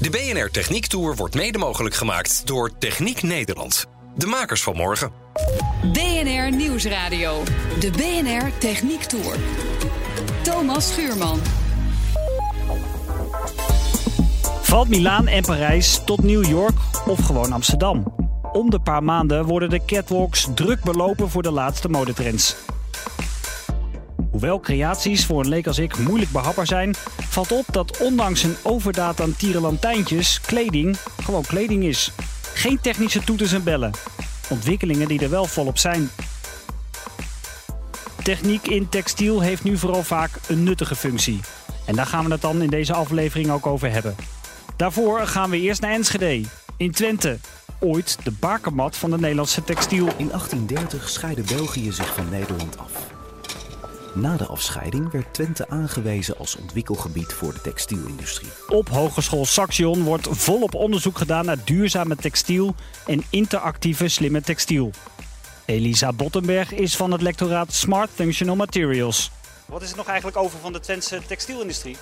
De BNR Techniek Tour wordt mede mogelijk gemaakt door Techniek Nederland. De makers van morgen. BNR Nieuwsradio. De BNR Techniek Tour. Thomas Schuurman. Valt Milaan en Parijs tot New York of gewoon Amsterdam? Om de paar maanden worden de catwalks druk belopen voor de laatste modetrends. Hoewel creaties voor een leek als ik moeilijk behapbaar zijn, valt op dat ondanks een overdaad aan tierenlantijntjes kleding gewoon kleding is. Geen technische toeters en bellen. Ontwikkelingen die er wel volop zijn. Techniek in textiel heeft nu vooral vaak een nuttige functie. En daar gaan we het dan in deze aflevering ook over hebben. Daarvoor gaan we eerst naar Enschede, in Twente. Ooit de bakermat van de Nederlandse textiel. In 1830 scheidde België zich van Nederland af. Na de afscheiding werd Twente aangewezen als ontwikkelgebied voor de textielindustrie. Op Hogeschool Saxion wordt volop onderzoek gedaan naar duurzame textiel en interactieve slimme textiel. Elisa Bottenberg is van het lectoraat Smart Functional Materials. Wat is er nog eigenlijk over van de Twentse textielindustrie?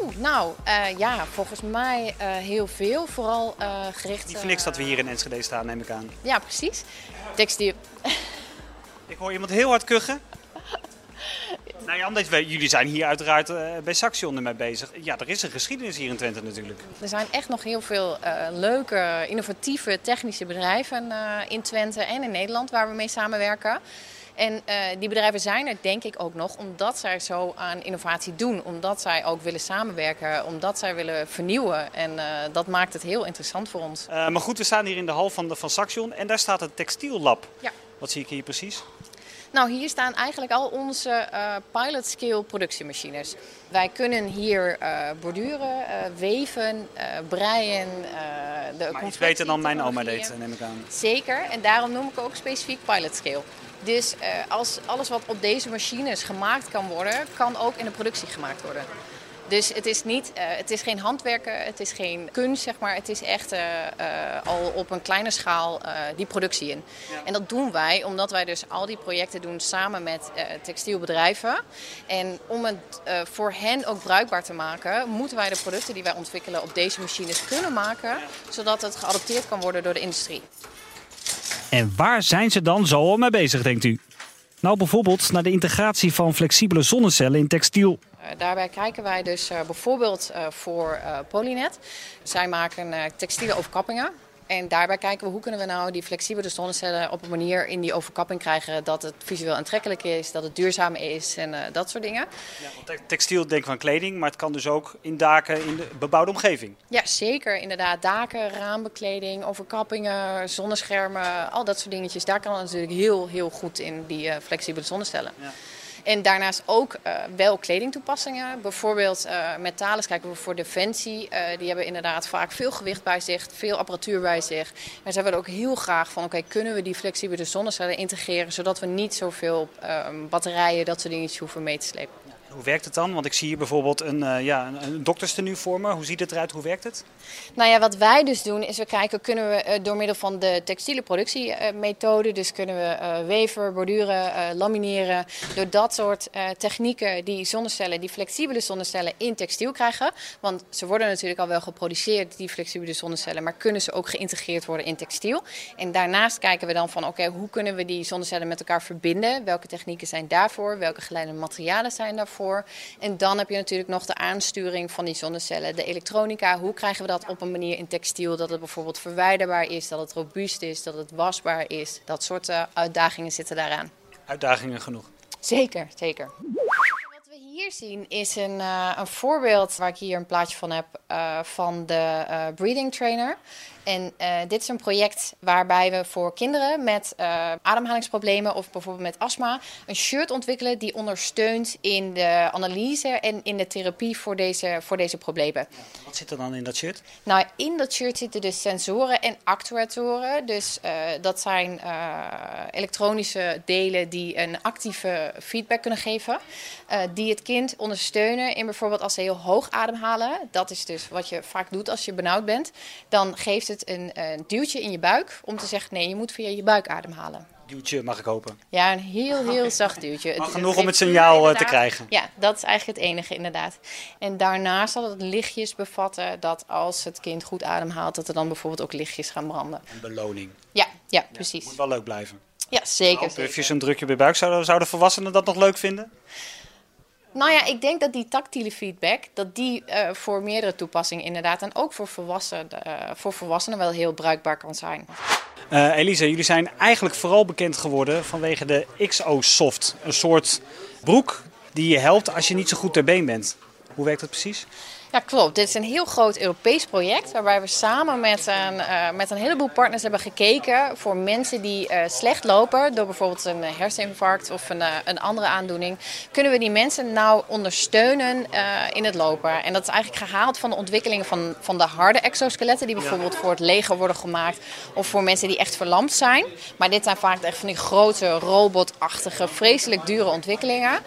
Oeh, nou, uh, ja, volgens mij uh, heel veel. Vooral uh, gericht... Niet voor niks dat we hier in Enschede staan, neem ik aan. Ja, precies. Textiel. ik hoor iemand heel hard kuchen. Nou ja, omdat jullie zijn hier uiteraard uh, bij Saxion ermee bezig. Ja, er is een geschiedenis hier in Twente natuurlijk. Er zijn echt nog heel veel uh, leuke, innovatieve technische bedrijven uh, in Twente en in Nederland waar we mee samenwerken. En die bedrijven zijn er denk ik ook nog omdat zij zo aan innovatie doen. Omdat zij ook willen samenwerken, omdat zij willen vernieuwen. En dat maakt het heel interessant voor ons. maar goed, we staan hier in de hal van, de, van Saxion en daar staat het textiellab. Ja. Wat zie ik hier precies? Nou, hier staan eigenlijk al onze uh, pilot scale productiemachines. Wij kunnen hier uh, borduren, uh, weven, breien. de maar iets beter dan mijn oma deed, neem ik aan. Zeker, en daarom noem ik ook specifiek pilot scale. Dus als alles wat op deze machines gemaakt kan worden, kan ook in de productie gemaakt worden. Dus het is, niet, uh, het is geen handwerken, het is geen kunst, zeg maar. Het is echt uh, uh, al op een kleine schaal die productie in. Ja. En dat doen wij omdat wij dus al die projecten doen samen met textielbedrijven. En om het voor hen ook bruikbaar te maken, moeten wij de producten die wij ontwikkelen op deze machines kunnen maken. Zodat het geadopteerd kan worden door de industrie. En waar zijn ze dan zo al mee bezig, denkt u? Nou, bijvoorbeeld naar de integratie van flexibele zonnecellen in textiel. Daarbij kijken wij dus uh, bijvoorbeeld uh, voor Polynet. Zij maken textiele overkappingen. En daarbij kijken we hoe kunnen we nou die flexibele zonnecellen op een manier in die overkapping krijgen dat het visueel aantrekkelijk is, dat het duurzaam is en dat soort dingen. Ja, textiel denk van kleding, maar het kan dus ook in daken in de bebouwde omgeving. Ja, zeker. Inderdaad, daken, raambekleding, overkappingen, zonneschermen, al dat soort dingetjes. Daar kan het natuurlijk heel, heel goed in, die flexibele zonnecellen. Ja. En daarnaast ook uh, wel kledingtoepassingen. Bijvoorbeeld uh, met talens kijken we voor defensie. Uh, die hebben inderdaad vaak veel gewicht bij zich, veel apparatuur bij zich. En zij willen ook heel graag van, oké, kunnen we die flexibele zonnecellen integreren... zodat we niet zoveel batterijen, dat soort dingetjes hoeven mee te slepen. Hoe werkt het dan? Want ik zie hier bijvoorbeeld een, uh, ja, een, voor me. Hoe ziet het eruit? Hoe werkt het? Nou ja, wat wij dus doen is we kijken, kunnen we uh, door middel van de textiele productiemethode, dus kunnen we weven, borduren, lamineren, door dat soort technieken die zonnecellen, die flexibele zonnecellen in textiel krijgen. Want ze worden natuurlijk al wel geproduceerd, die flexibele zonnecellen, maar kunnen ze ook geïntegreerd worden in textiel. En daarnaast kijken we dan van, oké, hoe kunnen we die zonnecellen met elkaar verbinden? Welke technieken zijn daarvoor? Welke geleidende materialen zijn daarvoor? Voor. En dan heb je natuurlijk nog de aansturing van die zonnecellen, de elektronica. Hoe krijgen we dat op een manier in textiel dat het bijvoorbeeld verwijderbaar is, dat het robuust is, dat het wasbaar is? Dat soort uh, uitdagingen zitten daaraan. Uitdagingen genoeg. Zeker, zeker. Wat we hier zien is een, uh, een voorbeeld waar ik hier een plaatje van heb uh, van de breathing trainer. En uh, dit is een project waarbij we voor kinderen met uh, ademhalingsproblemen of bijvoorbeeld met astma een shirt ontwikkelen die ondersteunt in de analyse en in de therapie voor deze, voor deze problemen. Wat zit er dan in dat shirt? Nou, in dat shirt zitten dus sensoren en actuatoren. Dus uh, dat zijn elektronische delen die een actieve feedback kunnen geven. die het kind ondersteunen in bijvoorbeeld als ze heel hoog ademhalen. Dat is dus wat je vaak doet als je benauwd bent. Dan geeft het een, een duwtje in je buik om te zeggen: nee, je moet via je buik ademhalen. Duwtje mag ik hopen. Ja, een heel, heel zacht duwtje. Maar genoeg om het signaal te krijgen. Ja, dat is eigenlijk het enige inderdaad. En daarnaast zal het lichtjes bevatten dat als het kind goed ademhaalt, dat er dan bijvoorbeeld ook lichtjes gaan branden. Een beloning. Ja, ja precies. moet wel leuk blijven. Ja, zeker. Puffjes een drukje bij buik. Zouden, zouden volwassenen dat nog leuk vinden? Nou ja, ik denk dat die tactiele feedback, dat die uh, voor meerdere toepassingen inderdaad en ook voor, volwassenen, uh, voor volwassenen wel heel bruikbaar kan zijn. Uh, Elisa, jullie zijn eigenlijk vooral bekend geworden vanwege de XO-soft. Een soort broek die je helpt als je niet zo goed ter been bent. Hoe werkt dat precies? Ja, klopt. Dit is een heel groot Europees project waarbij we samen met een, uh, met een heleboel partners hebben gekeken voor mensen die uh, slecht lopen door bijvoorbeeld een herseninfarct of een, uh, een andere aandoening. Kunnen we die mensen nou ondersteunen in het lopen? En dat is eigenlijk gehaald van de ontwikkelingen van, van de harde exoskeletten die bijvoorbeeld voor het leger worden gemaakt of voor mensen die echt verlamd zijn. Maar dit zijn vaak echt van die grote robotachtige, vreselijk dure ontwikkelingen.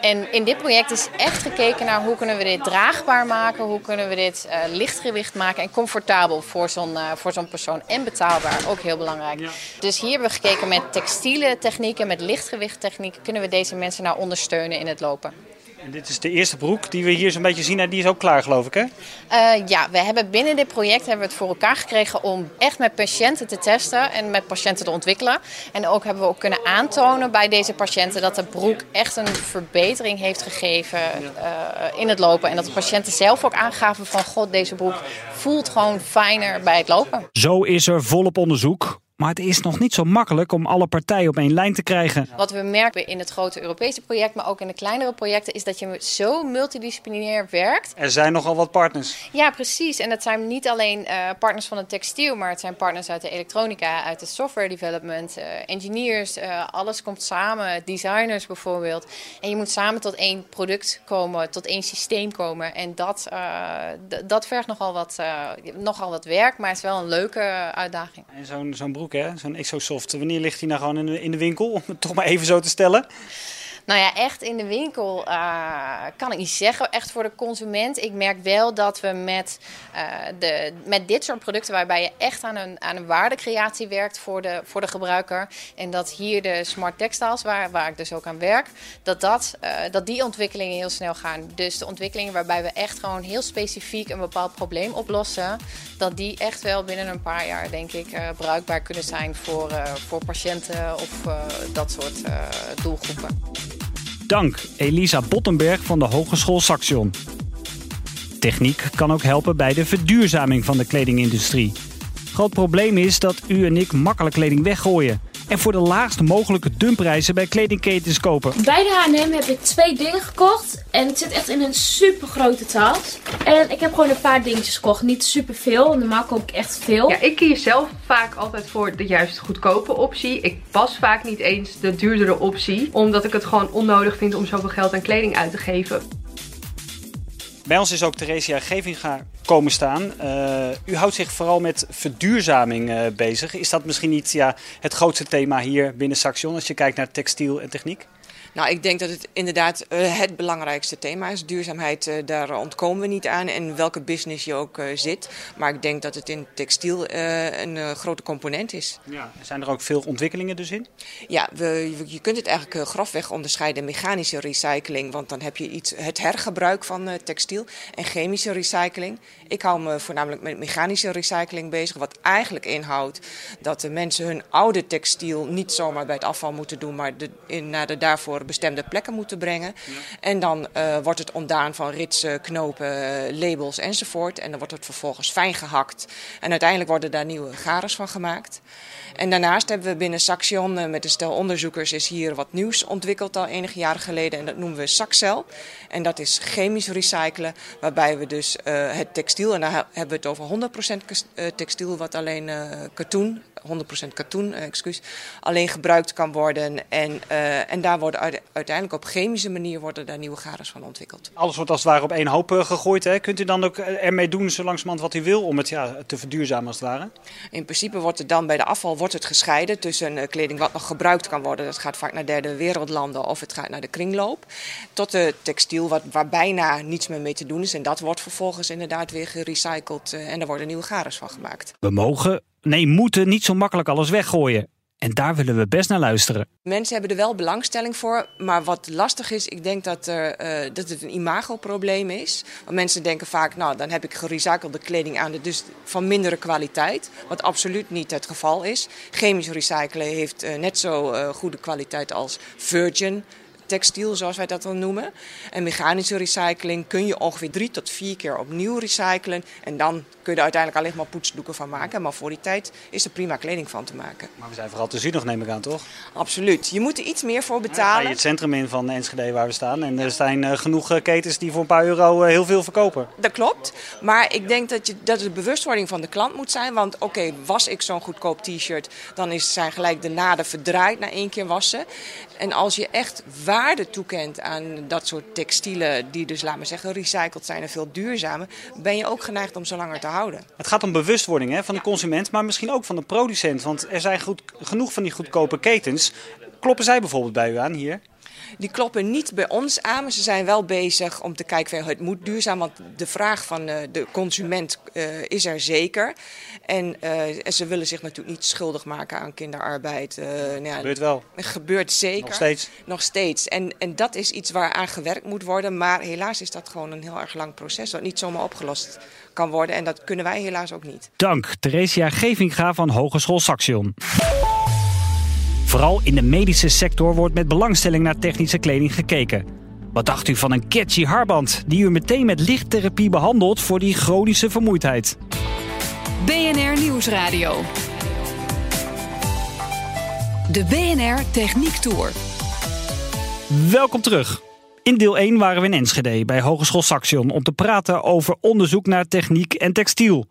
En in dit project is echt gekeken naar hoe kunnen we dit draagbaar maken hoe kunnen we dit uh, lichtgewicht maken en comfortabel voor zo'n uh, voor zo'n persoon. En betaalbaar, ook heel belangrijk. Ja. Dus hier hebben we gekeken met textiele technieken, met lichtgewicht technieken. Kunnen we deze mensen nou ondersteunen in het lopen? En dit is de eerste broek die we hier zo'n beetje zien en die is ook klaar geloof ik hè? Uh, ja, we hebben binnen dit project hebben we het voor elkaar gekregen om echt met patiënten te testen en met patiënten te ontwikkelen. En ook hebben we ook kunnen aantonen bij deze patiënten dat de broek echt een verbetering heeft gegeven uh, in het lopen. En dat de patiënten zelf ook aangaven van god, deze broek voelt gewoon fijner bij het lopen. Zo is er volop onderzoek. Maar het is nog niet zo makkelijk om alle partijen op één lijn te krijgen. Wat we merken in het grote Europese project, maar ook in de kleinere projecten, is dat je zo multidisciplinair werkt. Er zijn nogal wat partners. Ja, precies. En dat zijn niet alleen uh, partners van het textiel, maar het zijn partners uit de elektronica, uit de software development, uh, engineers. Uh, alles komt samen, designers bijvoorbeeld. En je moet samen tot één product komen, tot één systeem komen. En dat, dat vergt nogal wat, nogal wat werk, maar het is wel een leuke uitdaging. En zo'n zo'n broek zo'n Exosoft. Wanneer ligt die nou gewoon in de, in de winkel? Om het toch maar even zo te stellen. Nou ja, echt in de winkel uh, kan ik niet zeggen. Echt voor de consument. Ik merk wel dat we met, uh, de, met dit soort producten, waarbij je echt aan een, aan een waardecreatie werkt voor de, voor de gebruiker. En dat hier de smart textiles, waar, waar ik dus ook aan werk, dat, dat, uh, dat die ontwikkelingen heel snel gaan. Dus de ontwikkelingen waarbij we echt gewoon heel specifiek een bepaald probleem oplossen, dat die echt wel binnen een paar jaar, denk ik, bruikbaar kunnen zijn voor, voor patiënten of dat soort doelgroepen. Dank Elisa Bottenberg van de Hogeschool Saxion. Techniek kan ook helpen bij de verduurzaming van de kledingindustrie. Groot probleem is dat u en ik makkelijk kleding weggooien en voor de laagst mogelijke dumpprijzen bij kledingketens kopen. Bij de H&M heb ik twee dingen gekocht en het zit echt in een super grote tas. En ik heb gewoon een paar dingetjes gekocht, niet super veel. Normaal koop ik echt veel. Ja, ik kies zelf vaak altijd voor de juist goedkope optie. Ik pas vaak niet eens de duurdere optie, omdat ik het gewoon onnodig vind om zoveel geld aan kleding uit te geven. Bij ons is ook Theresia Gevinga komen staan. Uh, u houdt zich vooral met verduurzaming uh, bezig. Is dat misschien niet ja, het grootste thema hier binnen Saxion als je kijkt naar textiel en techniek? Nou, ik denk dat het inderdaad uh, het belangrijkste thema is. Duurzaamheid, uh, daar ontkomen we niet aan. En welke business je ook uh, zit. Maar ik denk dat het in textiel een grote component is. Ja. Zijn er ook veel ontwikkelingen dus in? Ja, we, je kunt het eigenlijk grofweg onderscheiden. Mechanische recycling, want dan heb je iets, het hergebruik van textiel. En chemische recycling. Ik hou me voornamelijk met mechanische recycling bezig. Wat eigenlijk inhoudt dat de mensen hun oude textiel niet zomaar bij het afval moeten doen. Maar de, in, naar de daarvoor door bestemde plekken moeten brengen. En dan wordt het ontdaan van ritsen, knopen, labels enzovoort. En dan wordt het vervolgens fijn gehakt. En uiteindelijk worden daar nieuwe garens van gemaakt. En daarnaast hebben we binnen Saxion met een stel onderzoekers is hier wat nieuws ontwikkeld al enige jaren geleden. En dat noemen we Saxcel. En dat is chemisch recyclen, waarbij we dus het textiel, en daar hebben we het over 100% textiel, wat alleen katoen 100% katoen, eh, excuus, alleen gebruikt kan worden. En, uh, en daar worden uiteindelijk op chemische manier worden daar nieuwe garens van ontwikkeld. Alles wordt als het ware op één hoop uh, gegooid. Hè? Kunt u dan ook ermee doen zo langzamerhand wat u wil om het ja, te verduurzamen als het ware? In principe wordt het dan bij de afval wordt het gescheiden tussen kleding wat nog gebruikt kan worden. Dat gaat vaak naar derde wereldlanden of het gaat naar de kringloop. Tot de textiel wat, waar bijna niets meer mee te doen is. En dat wordt vervolgens inderdaad weer gerecycled en daar worden nieuwe garens van gemaakt. We mogen nee, moeten niet zo makkelijk alles weggooien. En daar willen we best naar luisteren. Mensen hebben er wel belangstelling voor. Maar wat lastig is, ik denk dat, er, uh, dat het een imagoprobleem is. Want mensen denken vaak, nou dan heb ik gerecyclede kleding aan, dus van mindere kwaliteit. Wat absoluut niet het geval is. Chemisch recyclen heeft uh, net zo goede kwaliteit als virgin textiel, zoals wij dat dan noemen. En mechanische recycling kun je ongeveer drie tot vier keer opnieuw recyclen. En dan kun je er uiteindelijk alleen maar poetsdoeken van maken. Maar voor die tijd is er prima kleding van te maken. Maar we zijn vooral te nog neem ik aan, toch? Absoluut. Je moet er iets meer voor betalen. Ja, het centrum in van Enschede waar we staan. En er zijn uh, genoeg eh, ketens die voor een paar euro uh, heel veel verkopen. Dat klopt. Maar ik denk dat, je, dat de bewustwording van de klant moet zijn. Want oké, okay, was ik zo'n goedkoop t-shirt, dan is, zijn gelijk de naden verdraaid na één keer wassen. En als je echt waarde toekent aan dat soort textielen, die dus, laat maar zeggen, recycled zijn en veel duurzamer, ben je ook geneigd om ze langer te houden. Het gaat om bewustwording hè, van de consument, maar misschien ook van de producent. Want er zijn goed, genoeg van die goedkope ketens. Kloppen zij bijvoorbeeld bij u aan hier? Die kloppen niet bij ons aan, maar ze zijn wel bezig om te kijken, het moet duurzaam, want de vraag van uh, de consument uh, is er zeker. En, uh, en, ze willen zich natuurlijk niet schuldig maken aan kinderarbeid. nou ja, gebeurt wel. Gebeurt zeker. Nog steeds. Nog steeds. En, en dat is iets waar aan gewerkt moet worden, maar helaas is dat gewoon een heel erg lang proces, dat niet zomaar opgelost kan worden. En dat kunnen wij helaas ook niet. Dank, Theresia Gevinga van Hogeschool Saxion. Vooral in de medische sector wordt met belangstelling naar technische kleding gekeken. Wat dacht u van een catchy haarband die u meteen met lichttherapie behandelt voor die chronische vermoeidheid? BNR Nieuwsradio. De BNR Techniek Tour. Welkom terug. In deel 1 waren we in Enschede bij Hogeschool Saxion om te praten over onderzoek naar techniek en textiel.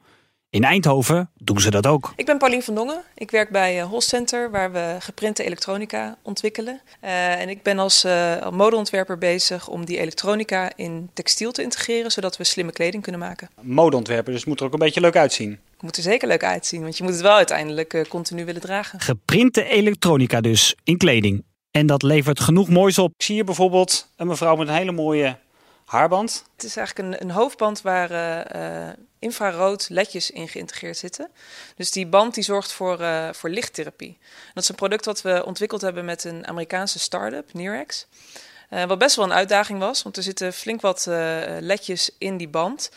In Eindhoven doen ze dat ook. Ik ben Paulien van Dongen. Ik werk bij uh, Center, waar we geprinte elektronica ontwikkelen. Uh, en ik ben als uh, modeontwerper bezig om die elektronica in textiel te integreren, zodat we slimme kleding kunnen maken. Modeontwerper, dus het moet er ook een beetje leuk uitzien. Het moet er zeker leuk uitzien, want je moet het wel uiteindelijk continu willen dragen. Geprinte elektronica dus, in kleding. En dat levert genoeg moois op. Ik zie hier bijvoorbeeld een mevrouw met een hele mooie haarband. Het is eigenlijk een, een hoofdband waar uh, infrarood ledjes in geïntegreerd zitten. Dus die band die zorgt voor, uh, voor lichttherapie. Dat is een product wat we ontwikkeld hebben met een Amerikaanse start-up, Nerex. Uh, wat best wel een uitdaging was, want er zitten flink wat ledjes in die band.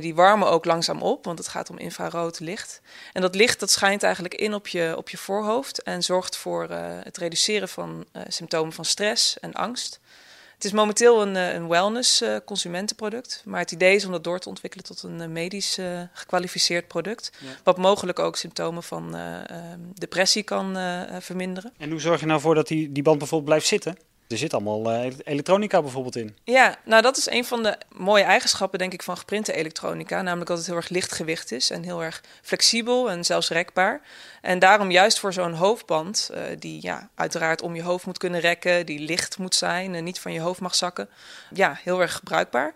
Die warmen ook langzaam op, want het gaat om infrarood licht. En dat licht dat schijnt eigenlijk in op je, op je voorhoofd en zorgt voor het reduceren van symptomen van stress en angst. Het is momenteel een, eh, een wellness uh, consumentenproduct. Maar het idee is om dat door te ontwikkelen tot een uh, medisch uh, gekwalificeerd product. Wat mogelijk ook symptomen van ehm, depressie kan verminderen. En hoe zorg je nou voor dat die, die band bijvoorbeeld blijft zitten? Er zit allemaal uh, elektronica bijvoorbeeld in. Ja, nou dat is een van de mooie eigenschappen denk ik van geprinte elektronica. Namelijk dat het heel erg lichtgewicht is en heel erg flexibel en zelfs rekbaar. En daarom juist voor zo'n hoofdband, uh, die ja, uiteraard om je hoofd moet kunnen rekken, die licht moet zijn en niet van je hoofd mag zakken. Ja, heel erg bruikbaar.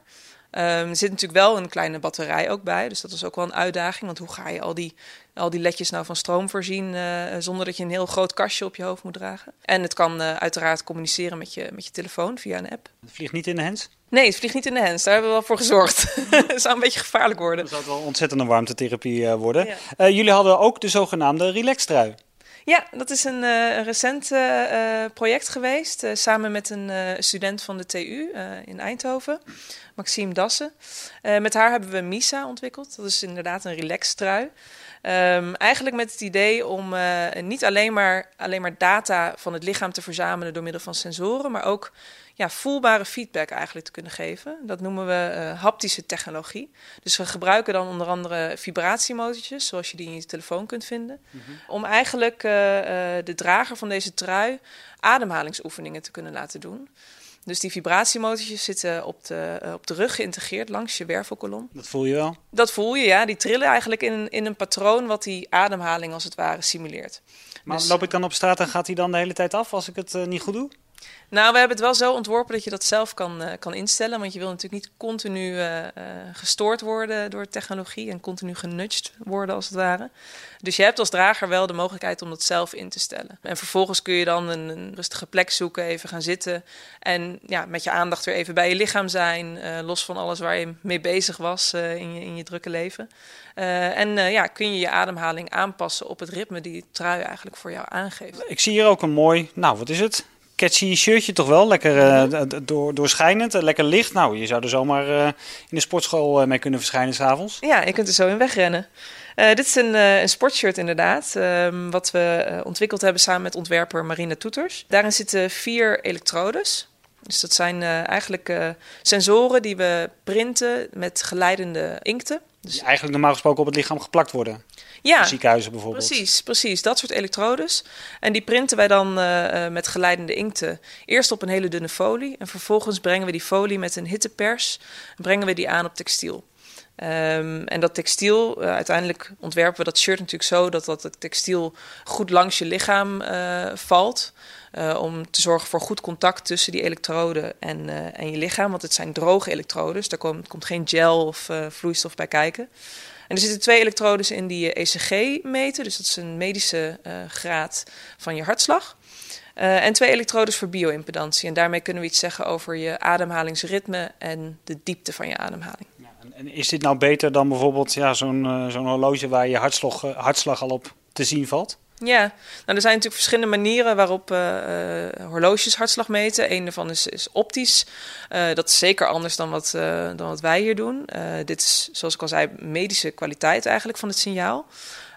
Um, er zit natuurlijk wel een kleine batterij ook bij, dus dat is ook wel een uitdaging. Want hoe ga je al die, al die ledjes nou van stroom voorzien uh, zonder dat je een heel groot kastje op je hoofd moet dragen? En het kan uh, uiteraard communiceren met je, met je telefoon via een app. Het vliegt niet in de hands? Nee, het vliegt niet in de hands. Daar hebben we wel voor gezorgd. Het zou een beetje gevaarlijk worden. Dat zou wel ontzettende warmtetherapie uh, worden. Ja. jullie hadden ook de zogenaamde relax-trui. Ja, dat is een, uh, recent uh, project geweest. samen met een student van de TU in Eindhoven, Maxime Dassen. met haar hebben we Misa ontwikkeld. Dat is inderdaad een relax-trui. Um, eigenlijk met het idee om niet alleen maar, alleen maar data van het lichaam te verzamelen door middel van sensoren, maar ook ja, voelbare feedback eigenlijk te kunnen geven. Dat noemen we uh, haptische technologie. Dus we gebruiken dan onder andere vibratiemotortjes, zoals je die in je telefoon kunt vinden, mhm. om eigenlijk uh, de drager van deze trui ademhalingsoefeningen te kunnen laten doen. Dus die vibratiemotortjes zitten op de, op de rug geïntegreerd langs je wervelkolom. Dat voel je wel? Dat voel je, ja. Die trillen eigenlijk in, in een patroon wat die ademhaling als het ware simuleert. Maar dus... loop ik dan op straat en gaat hij dan de hele tijd af als ik het niet goed doe? Nou, we hebben het wel zo ontworpen dat je dat zelf kan, uh, kan instellen. Want je wil natuurlijk niet continu uh, gestoord worden door technologie en continu genudged worden als het ware. Dus je hebt als drager wel de mogelijkheid om dat zelf in te stellen. En vervolgens kun je dan een, rustige plek zoeken, even gaan zitten. En ja, met je aandacht weer even bij je lichaam zijn. los van alles waar je mee bezig was in, je, in je drukke leven. en ja, kun je je ademhaling aanpassen op het ritme die het trui eigenlijk voor jou aangeeft. Ik zie hier ook een mooi, nou wat is het? Catchy shirtje toch wel. Lekker uh, door, doorschijnend, uh, lekker licht. Nou, je zou er zomaar uh, in de sportschool mee kunnen verschijnen s'avonds. Ja, je kunt er zo in wegrennen. dit is een, een sportshirt inderdaad, um, wat we ontwikkeld hebben samen met ontwerper Marina Toeters. Daarin zitten vier elektrodes. Dus dat zijn eigenlijk sensoren die we printen met geleidende inkten. Dus die eigenlijk normaal gesproken op het lichaam geplakt worden. Ja, ziekenhuizen bijvoorbeeld. Precies, precies. Dat soort elektrodes. En die printen wij dan uh, met geleidende inkten eerst op een hele dunne folie. En vervolgens brengen we die folie met een hittepers brengen we die aan op textiel. Um, en dat textiel, uh, uiteindelijk ontwerpen we dat shirt natuurlijk zo dat dat het textiel goed langs je lichaam uh, valt. Uh, om te zorgen voor goed contact tussen die elektroden en, en je lichaam. Want het zijn droge elektrodes, daar komt, komt geen gel of vloeistof bij kijken. En er zitten twee elektrodes in die je ECG meten. Dus dat is een medische uh, graad van je hartslag. Uh, en twee elektrodes voor bio-impedantie. En daarmee kunnen we iets zeggen over je ademhalingsritme en de diepte van je ademhaling. Ja, en is dit nou beter dan bijvoorbeeld ja, zo'n uh, zo'n horloge waar je hartslag, hartslag al op te zien valt? Ja, nou, er zijn natuurlijk verschillende manieren waarop uh, horloges hartslag meten. Een daarvan is, is optisch. Uh, dat is zeker anders dan wat, dan wat wij hier doen. dit is, zoals ik al zei, medische kwaliteit eigenlijk van het signaal.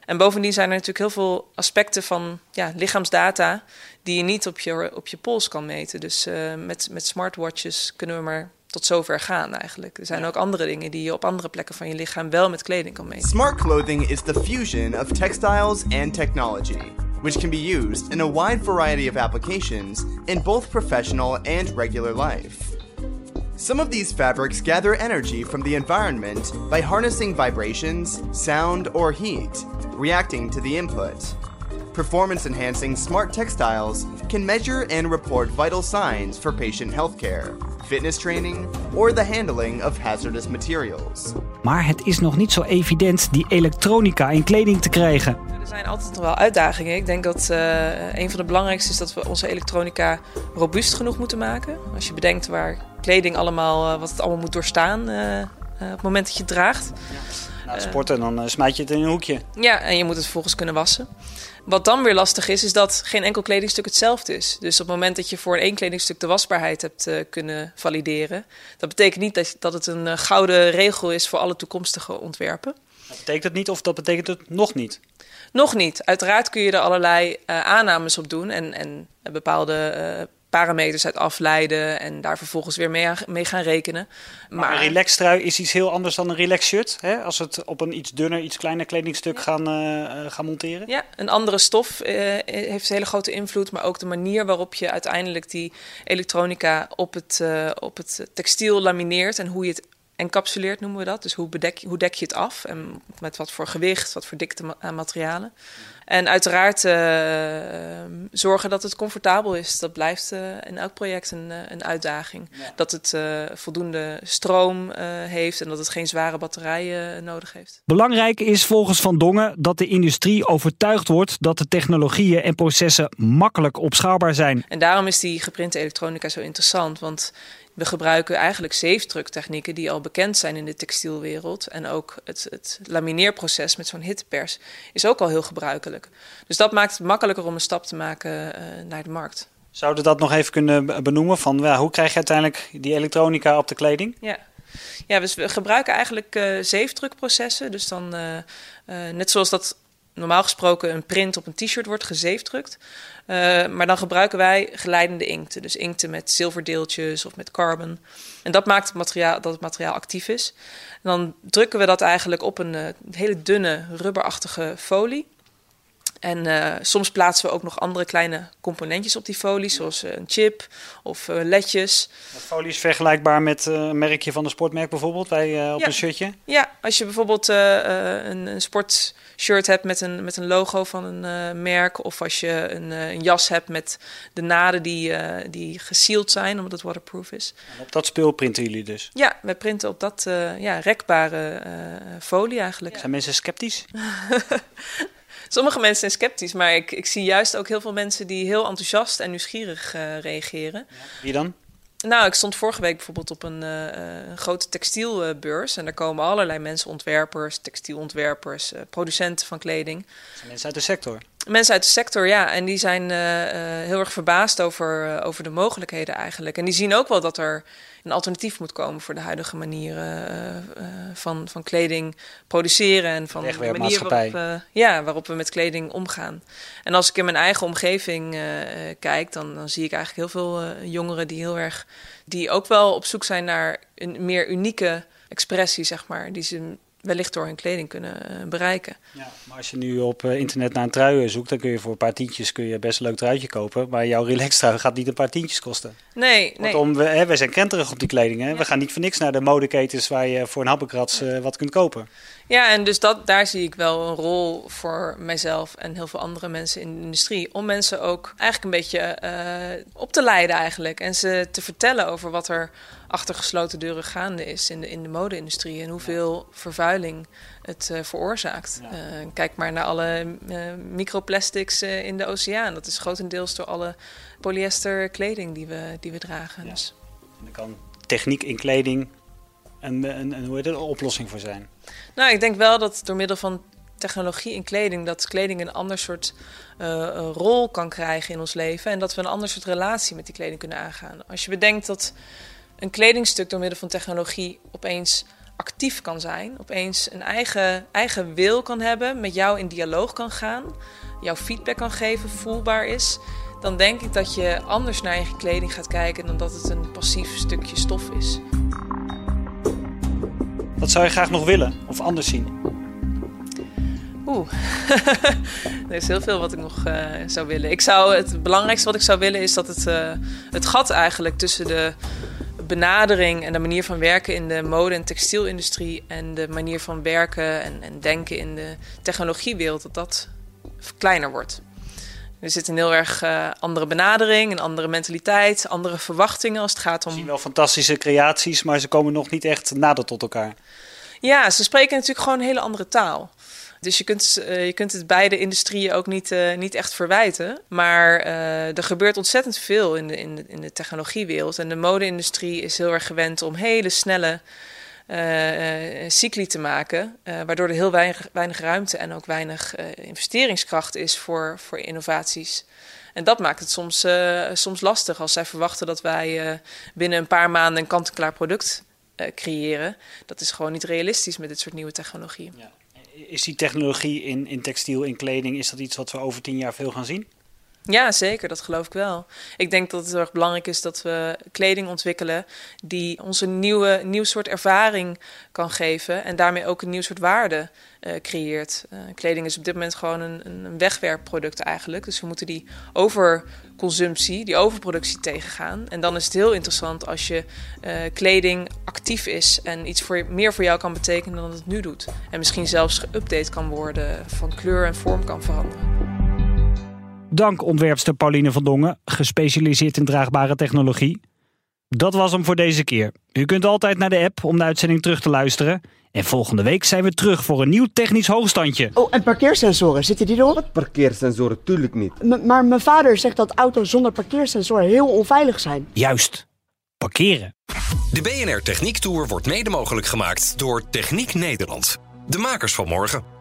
En bovendien zijn er natuurlijk heel veel aspecten van ja, lichaamsdata die je niet op je, op je pols kan meten. Dus met, met smartwatches kunnen we maar tot zover gaan eigenlijk. Er zijn ook andere dingen die je op andere plekken van je lichaam wel met kleding kan meten. Smart clothing is the fusion of textiles and technology, which can be used in a wide variety of applications in both professional and regular life. Some of these fabrics gather energy from the environment by harnessing vibrations, sound, or heat, reacting to the input. Performance enhancing smart textiles can measure and report vital signs for patient healthcare fitness training or the handling of hazardous materials. Maar het is nog niet zo evident die elektronica in kleding te krijgen. Er zijn altijd nog wel uitdagingen. Ik denk dat uh, een van de belangrijkste is dat we onze elektronica robuust genoeg moeten maken. Als je bedenkt waar kleding allemaal, uh, wat het allemaal moet doorstaan uh, op het moment dat je het draagt. Ja. sporten, dan smijt je het in een hoekje. Ja, en je moet het vervolgens kunnen wassen. Wat dan weer lastig is, is dat geen enkel kledingstuk hetzelfde is. Dus op het moment dat je voor één kledingstuk de wasbaarheid hebt uh, kunnen valideren, dat betekent niet dat, dat het een uh, gouden regel is voor alle toekomstige ontwerpen. Dat betekent het niet of dat betekent het nog niet? Nog niet. Uiteraard kun je er allerlei uh, aannames op doen en, en bepaalde parameters uit afleiden en daar vervolgens weer mee, mee gaan rekenen. Maar, maar een relaxtrui is iets heel anders dan een relax shirt. Hè? Als we het op een iets dunner, iets kleiner kledingstuk gaan, uh, gaan monteren. Ja, een andere stof uh, heeft een hele grote invloed. Maar ook de manier waarop je uiteindelijk die elektronica op het, uh, op het textiel lamineert en hoe je het encapsuleert noemen we dat. Dus hoe, bedek, hoe dek je het af en met wat voor gewicht, wat voor dikte ma materialen. En uiteraard uh, zorgen dat het comfortabel is. Dat blijft uh, in elk project een, uh, een uitdaging. Dat het voldoende stroom heeft en dat het geen zware batterijen nodig heeft. Belangrijk is volgens Van Dongen dat de industrie overtuigd wordt dat de technologieën en processen makkelijk opschaalbaar zijn. En daarom is die geprinte elektronica zo interessant. Want we gebruiken eigenlijk zeefdruktechnieken die al bekend zijn in de textielwereld. En ook het, het lamineerproces met zo'n hittepers is ook al heel gebruikelijk. Dus dat maakt het makkelijker om een stap te maken uh, naar de markt. Zouden we dat nog even kunnen benoemen? Van, ja, hoe krijg je uiteindelijk die elektronica op de kleding? Ja, ja dus we gebruiken eigenlijk uh, zeefdrukprocessen. Dus dan, uh, net zoals dat normaal gesproken een print op een t-shirt wordt gezeefdrukt. Uh, maar dan gebruiken wij geleidende inkten. Dus inkten met zilverdeeltjes of met carbon. En dat maakt het materiaal, dat het materiaal actief is. En dan drukken we dat eigenlijk op een uh, hele dunne rubberachtige folie. En uh, soms plaatsen we ook nog andere kleine componentjes op die folie, zoals een chip of ledjes. De folie is vergelijkbaar met een merkje van een sportmerk bijvoorbeeld, bij, op ja. een shirtje? Ja, als je bijvoorbeeld een, een sport shirt hebt met een, met een logo van een uh, merk. Of als je een, uh, een, jas hebt met de naden die, uh, die gesealed zijn, omdat het waterproof is. En op dat spul printen jullie dus? Ja, wij printen op dat ja, rekbare folie eigenlijk. Zijn mensen sceptisch? Sommige mensen zijn sceptisch, maar ik, ik zie juist ook heel veel mensen die heel enthousiast en nieuwsgierig reageren. Ja. Wie dan? Nou, ik stond vorige week bijvoorbeeld op een, uh, een grote textielbeurs. En daar komen allerlei mensen, ontwerpers, textielontwerpers, uh, producenten van kleding. Mensen uit de sector? Mensen uit de sector, ja. En die zijn uh, heel erg verbaasd over, over de mogelijkheden eigenlijk. En die zien ook wel dat er een alternatief moet komen voor de huidige manieren van, van kleding produceren. En van de, manier waarop, ja, waarop we met kleding omgaan. En als ik in mijn eigen omgeving kijk, dan, dan zie ik eigenlijk heel veel jongeren die heel erg die ook wel op zoek zijn naar een meer unieke expressie, zeg maar, die ze wellicht door hun kleding kunnen bereiken. Ja, maar als je nu op internet naar een trui zoekt, dan kun je voor een paar tientjes kun je best een leuk truitje kopen. Maar jouw relaxtrui gaat niet een paar tientjes kosten. Nee, Kortom, we, hè, wij zijn krenterig op die kleding. Hè? Ja. We gaan niet voor niks naar de modeketens waar je voor een happenkrats uh, wat kunt kopen. Ja, en dus dat, daar zie ik wel een rol voor mijzelf en heel veel andere mensen in de industrie. Om mensen ook eigenlijk een beetje uh, op te leiden eigenlijk. En ze te vertellen over wat er achter gesloten deuren gaande is in de, in de mode-industrie. En hoeveel vervuiling het uh, veroorzaakt. Uh, kijk maar naar alle microplastics in de oceaan. Dat is grotendeels door alle polyester kleding die we, die we dragen. Ja. Dus. En dan kan techniek in kleding een, een, een, hoe heet het, een oplossing voor zijn. Nou, ik denk wel dat door middel van technologie in kleding, dat kleding een ander soort uh, rol kan krijgen in ons leven. En dat we een ander soort relatie met die kleding kunnen aangaan. Als je bedenkt dat een kledingstuk door middel van technologie opeens actief kan zijn, opeens een eigen, eigen wil kan hebben, met jou in dialoog kan gaan, jouw feedback kan geven, voelbaar is, dan denk ik dat je anders naar je kleding gaat kijken dan dat het een passief stukje stof is. Wat zou je graag nog willen of anders zien? Oeh, er is heel veel wat ik nog uh, zou willen. Ik zou, het belangrijkste wat ik zou willen is dat het, uh, het gat eigenlijk tussen de benadering en de manier van werken in de mode- en textielindustrie en de manier van werken en, en denken in de technologiewereld, dat dat kleiner wordt. Er zit een heel erg uh, andere benadering, een andere mentaliteit, andere verwachtingen als het gaat om. Ik zie wel fantastische creaties, maar ze komen nog niet echt nader tot elkaar. Ja, ze spreken natuurlijk gewoon een hele andere taal. Dus je kunt, uh, je kunt het beide industrieën ook niet, uh, niet echt verwijten. Maar uh, er gebeurt ontzettend veel in de, in de, in de technologiewereld. En de mode-industrie is heel erg gewend om hele snelle cycli te maken. waardoor er heel weinig, weinig ruimte en ook weinig investeringskracht is voor, voor innovaties. En dat maakt het soms, soms lastig als zij verwachten dat wij binnen een paar maanden een kant-en-klaar product creëren. Dat is gewoon niet realistisch met dit soort nieuwe technologieën. Ja is die technologie in, in textiel, in kleding, is dat iets wat we over tien jaar veel gaan zien? Ja, zeker. Dat geloof ik wel. Ik denk dat het erg belangrijk is dat we kleding ontwikkelen die ons een nieuwe, nieuw soort ervaring kan geven en daarmee ook een nieuw soort waarde uh, creëert. Uh, kleding is op dit moment gewoon een, een wegwerpproduct eigenlijk. Dus we moeten die overconsumptie, die overproductie tegengaan. En dan is het heel interessant als je uh, kleding actief is en iets voor, meer voor jou kan betekenen dan het nu doet. En misschien zelfs geüpdate kan worden, van kleur en vorm kan veranderen. Dank ontwerpster Pauline van Dongen, gespecialiseerd in draagbare technologie. Dat was hem voor deze keer. U kunt altijd naar de app om de uitzending terug te luisteren. En volgende week zijn we terug voor een nieuw technisch hoogstandje. Oh, en parkeersensoren, zitten die erop? Wat parkeersensoren? Tuurlijk niet. M maar mijn vader zegt dat auto's zonder parkeersensoren heel onveilig zijn. Juist. Parkeren. De BNR Techniek Tour wordt mede mogelijk gemaakt door Techniek Nederland. De makers van morgen.